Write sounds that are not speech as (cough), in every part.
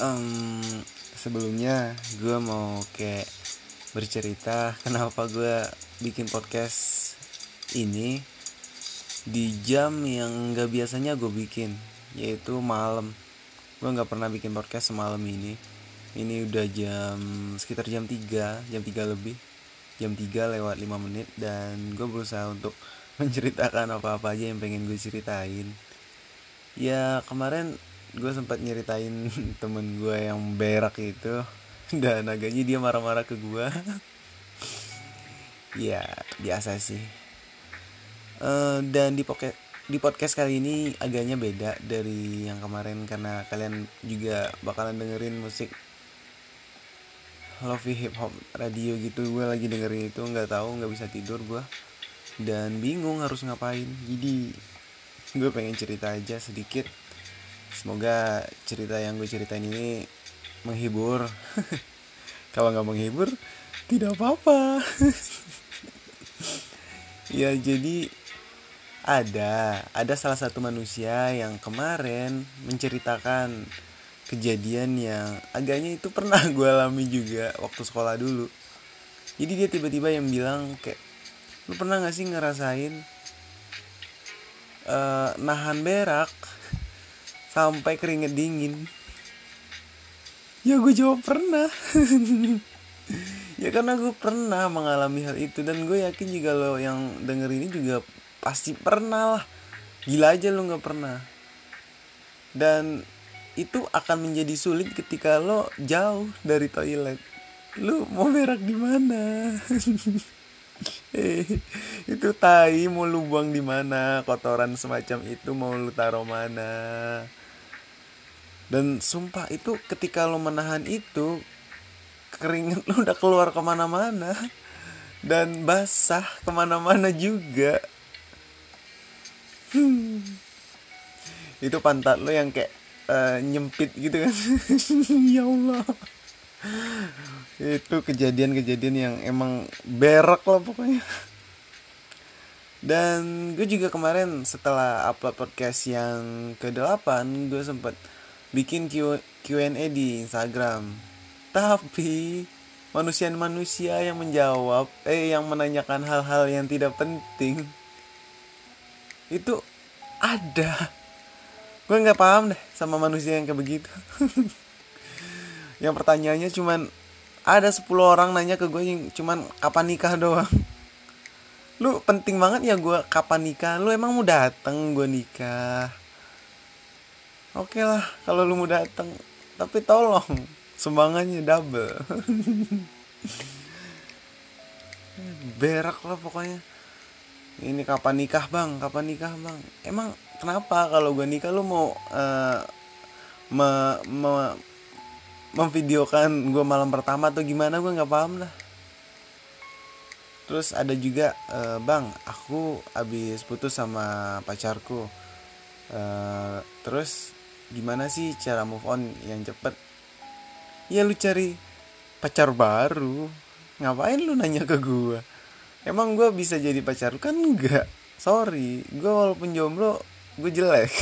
um, sebelumnya gue mau kayak bercerita (laughs) kenapa gue bikin podcast ini di jam yang gak biasanya gue bikin yaitu malam. Gue nggak pernah bikin podcast semalam ini. Ini udah jam sekitar jam 3 jam 3 lebih. Jam 3 lewat 5 menit dan gue berusaha untuk (laughs) menceritakan apa-apa aja yang pengen gue ceritain. Ya kemarin gue sempat nyeritain (laughs) temen gue yang berak itu (laughs) dan agaknya dia marah-marah ke gue (laughs) ya biasa sih. Uh, dan di podcast di podcast kali ini agaknya beda dari yang kemarin karena kalian juga bakalan dengerin musik lovey hip hop radio gitu. Gue lagi dengerin itu nggak tahu nggak bisa tidur gue dan bingung harus ngapain. Jadi gue pengen cerita aja sedikit semoga cerita yang gue ceritain ini menghibur. (laughs) Kalau nggak menghibur tidak apa-apa. (laughs) Ya jadi ada ada salah satu manusia yang kemarin menceritakan kejadian yang agaknya itu pernah (laughs) gue alami juga waktu sekolah dulu. Jadi dia tiba-tiba yang bilang kayak lu pernah gak sih ngerasain uh, nahan berak sampai keringet dingin. Ya gue jawab pernah. (laughs) Ya karena gue pernah mengalami hal itu. Dan gue yakin juga lo yang denger ini juga pasti pernah lah. Gila aja lo nggak pernah. Dan itu akan menjadi sulit ketika lo jauh dari toilet. Lu mau berak di mana? (laughs) Eh, itu tai mau lu buang di mana? Kotoran semacam itu mau lu taruh mana dan sumpah itu ketika lo menahan itu keringet lo udah keluar ke mana-mana. Dan basah ke mana-mana juga. Hmm. itu pantat lo yang kayak uh, nyempit gitu kan. (laughs) Ya Allah. Itu kejadian-kejadian yang emang berak lah pokoknya. Dan gue juga kemarin setelah upload podcast yang ke-8 gue sempet bikin Q Q&A di Instagram. Tapi manusia-manusia yang menjawab eh yang menanyakan hal-hal yang tidak penting itu ada. Gue nggak paham deh sama manusia yang kayak begitu. (laughs) yang pertanyaannya cuman ada 10 orang nanya ke gue yang cuman kapan nikah doang. Lu penting banget ya gue kapan nikah. Lu emang mau dateng gue nikah oke okay lah kalau lu mau datang tapi tolong sumbangannya double. (laughs) Berak lah pokoknya. Ini kapan nikah bang? Kapan nikah bang? Emang kenapa kalau gue nikah lu mau uh, me, me, memvideokan gue malam pertama atau gimana? Gue nggak paham lah. Terus ada juga uh, bang aku habis putus sama pacarku. Uh, terus gimana sih cara move on yang cepet? Ya lu cari pacar baru. Ngapain lu nanya ke gue emang gue bisa jadi pacar kan enggak. Sorry. Gue walaupun jomblo gue jelek. (laughs)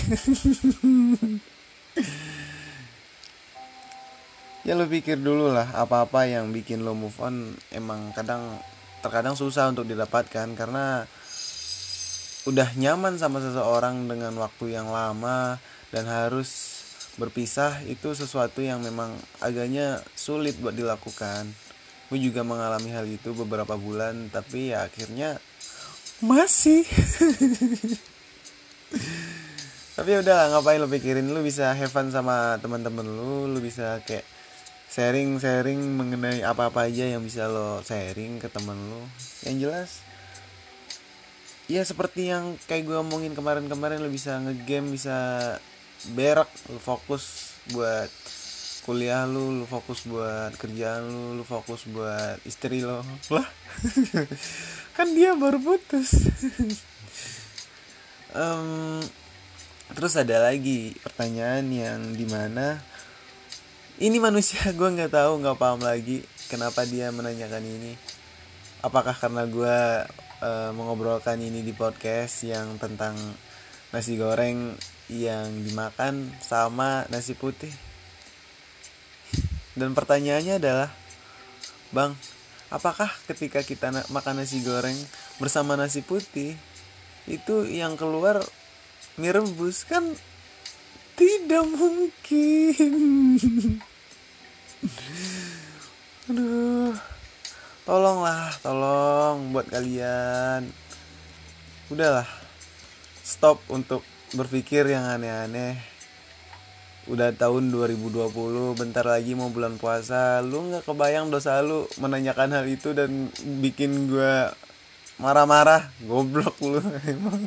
Ya lu pikir dulu lah apa-apa yang bikin lo move on emang kadang terkadang susah untuk didapatkan. Karena udah nyaman sama seseorang dengan waktu yang lama dan harus berpisah itu sesuatu yang memang agaknya sulit buat dilakukan. Gue juga mengalami hal itu beberapa bulan tapi ya akhirnya masih. (laughs) Tapi ya udah ngapain lo pikirin? Lu bisa have fun sama teman-teman lu lu bisa kayak sharing sharing mengenai apa apa aja yang bisa lo sharing ke temen lu. Yang jelas ya seperti yang kayak gue omongin kemarin-kemarin lo bisa ngegame bisa berak lu fokus buat kuliah lu lu fokus buat kerjaan lu lu fokus buat istri lo. Lah (laughs) kan dia baru putus. (laughs) Um, terus ada lagi pertanyaan yang di mana ini manusia (laughs) gue nggak tahu nggak paham lagi kenapa dia menanyakan ini. Apakah karena gue uh, mengobrolkan ini di podcast yang tentang nasi goreng yang dimakan sama nasi putih. Dan pertanyaannya adalah bang apakah ketika kita na makan nasi goreng bersama nasi putih itu yang keluar mie rebus kan tidak mungkin. (laughs) Aduh. Tolonglah tolong buat kalian. Udahlah stop untuk berpikir yang aneh-aneh. Udah tahun 2020 bentar lagi mau bulan puasa. Lu nggak kebayang dosa lu menanyakan hal itu dan bikin gue marah-marah? Goblok lu (laughs) emang.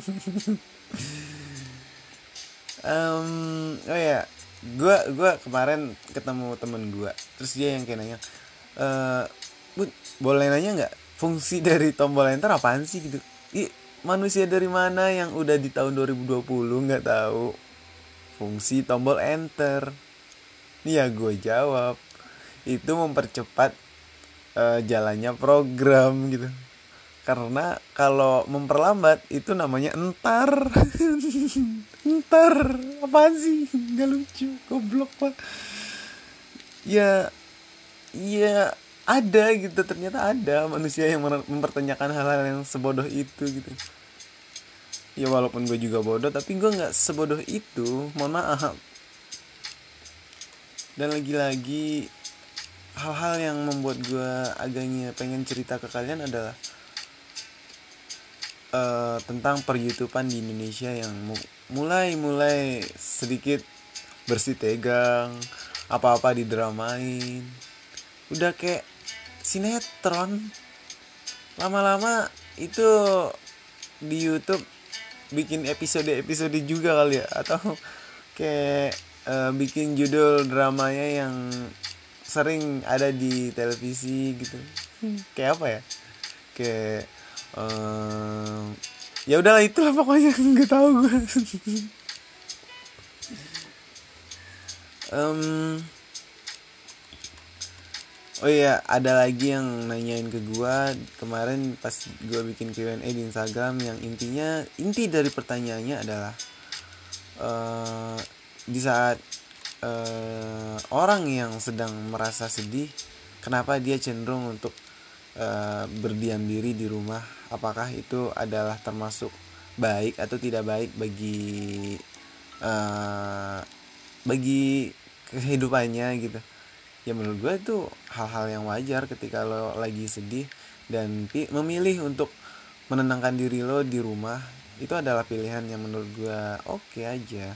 Um, oh ya gue gua kemarin ketemu temen gue terus dia yang kayak nanya e, boleh nanya nggak fungsi dari tombol enter apaan sih? Gitu. Ih, manusia dari mana yang udah di tahun 2020 nggak tahu. Fungsi tombol enter. Ya gue jawab. Itu mempercepat uh, jalannya program gitu. Karena kalau memperlambat itu namanya entar. (laughs) Entar. Apaan sih? Nggak lucu. Goblok pak. Ya ya ada gitu. Ternyata ada manusia yang mempertanyakan hal-hal yang sebodoh itu gitu ya walaupun gue juga bodoh tapi gue nggak sebodoh itu mohon maaf. Dan lagi-lagi hal-hal yang membuat gue agaknya pengen cerita ke kalian adalah uh, tentang peryoutuban di Indonesia yang mulai-mulai sedikit bersih tegang apa-apa didramain. Udah kayak sinetron. Lama-lama itu di YouTube bikin episode-episode juga kali ya. Atau kayak uh, bikin judul dramanya yang sering ada di televisi gitu. Kayak apa ya? Kayak uh, ya udahlah itulah pokoknya. (laughs) Nggak tahu gue (laughs) um, Oh iya, ada lagi yang nanyain ke gua kemarin pas gua bikin Q&A di Instagram yang intinya inti dari pertanyaannya adalah uh, di saat uh, orang yang sedang merasa sedih, kenapa dia cenderung untuk uh, berdiam diri di rumah? Apakah itu adalah termasuk baik atau tidak baik bagi uh, bagi kehidupannya gitu? Ya menurut gue itu hal-hal yang wajar ketika lo lagi sedih dan memilih untuk menenangkan diri lo di rumah itu adalah pilihan yang menurut gue oke okay aja.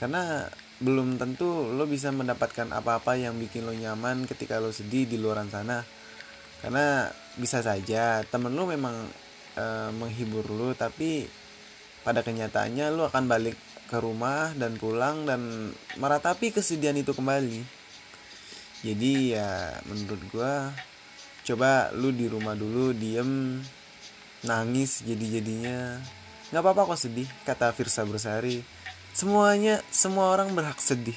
Karena belum tentu lo bisa mendapatkan apa-apa yang bikin lo nyaman ketika lo sedih di luar sana. Karena bisa saja temen lo memang e, menghibur lo tapi pada kenyataannya lo akan balik ke rumah dan pulang dan meratapi kesedihan itu kembali jadi ya menurut gue coba lu di rumah dulu diem nangis jadi jadinya nggak apa-apa kok sedih kata Firsa Bersari semuanya semua orang berhak sedih.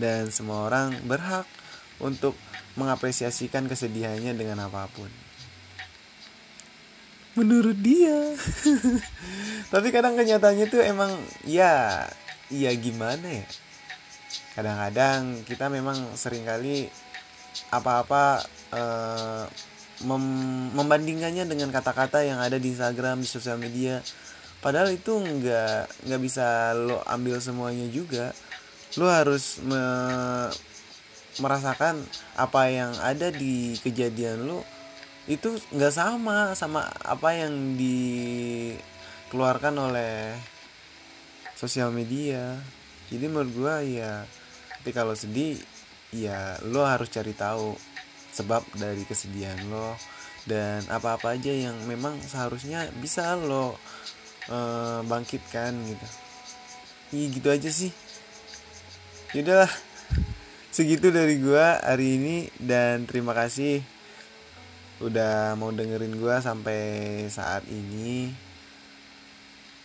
Dan semua orang berhak untuk mengapresiasikan kesedihannya dengan apa pun. Menurut dia. (laughs) Tapi kadang kenyataannya tuh emang ya ya gimana ya kadang-kadang kita memang sering kali apa-apa uh, mem membandingkannya dengan kata-kata yang ada di Instagram di sosial media. Padahal itu nggak nggak bisa lo ambil semuanya juga. Lo harus me merasakan apa yang ada di kejadian lo. Itu nggak sama sama apa yang dikeluarkan oleh sosial media jadi menurut gue ya tapi kalau sedih ya lo harus cari tahu sebab dari kesedihan lo dan apa-apa aja yang memang seharusnya bisa lo uh, bangkitkan gitu. Iya gitu aja sih. Yaudahlah. Segitu dari gua hari ini dan terima kasih udah mau dengerin gua sampai saat ini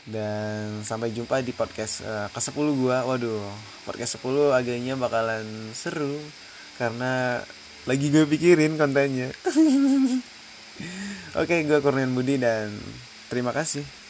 dan sampai jumpa di podcast uh, ke 10 gua. Waduh podcast 10 agaknya bakalan seru. Karena lagi gue pikirin kontennya. (laughs) Oke okay, gue Kurnian Budi dan terima kasih